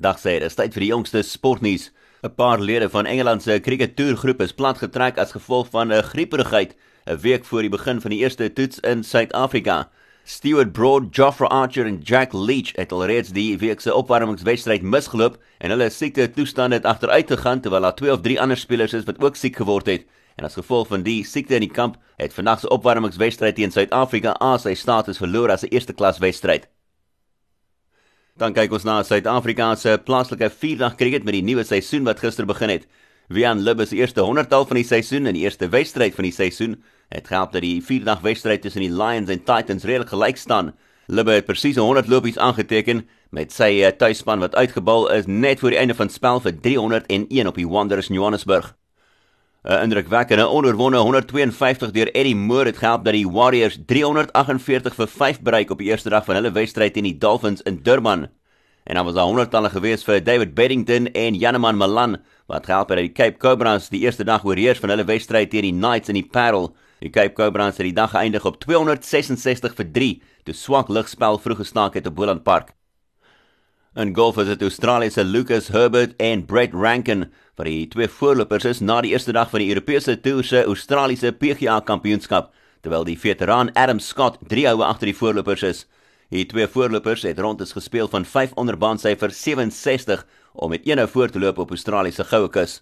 Dag sê, dit is tyd vir die jongste sportnuus. 'n Paar lede van Engeland se krikettoergroep is platgetrek as gevolg van 'n grieperigheid 'n week voor die begin van die eerste toets in Suid-Afrika. Stewart Broad, Joffrey Archer en Jack Leach het alreeds die week se opwarmingswedstryd misgeloop en hulle siekte toestand het agteruit gegaan terwyl daar twee of drie ander spelers is wat ook siek geword het. En as gevolg van die siekte in die kamp, het vandag se opwarmingswedstryd teen Suid-Afrika aan sy status verloor as 'n eerste klas wedstryd. Dan kyk ons na Suid-Afrika se plaaslike vierdag kriket met die nuwe seisoen wat gister begin het. Wian Lubbe se eerste 100tal van die seisoen en die eerste wedstryd van die seisoen het gehelp dat die vierdag wedstryd tussen die Lions en Titans redelik gelyk staan. Lubbe het presies 100 lopies aangeteken met sy eh, tuisspan wat uitgebal is net voor die einde van spel vir 301 op die Wanderers Johannesburg. 'n Indrukwekkende onderwonne 152 deur Eddie Moore het gehelp dat die Warriors 348 vir 5 bereik op die eerste dag van hulle wedstryd teen die Dolphins in Durban. En dan was daar honderdtalle gewees vir David Beddington en Janeman Malan wat gehelp het dat die Cape Cobras die eerste dag oorheers van hulle wedstryd teen die Knights in die Parel. Die Cape Cobras het die dag geëindig op 266 vir 3 toe swak lugspel vroeg gestaak het op Boland Park. In golf is dit Australiese Lucas Herbert en Brett Rankin wat die twee voorlopers is na die eerste dag van die Europese Tour se Australiese PGA Kampioenskap, terwyl die veteraan Adam Scott 3 houe agter die voorlopers is. Die twee voorlopers het rondes gespeel van 5 onder baan syfer 67 om met 1 hou voor te loop op Australiese goue kus.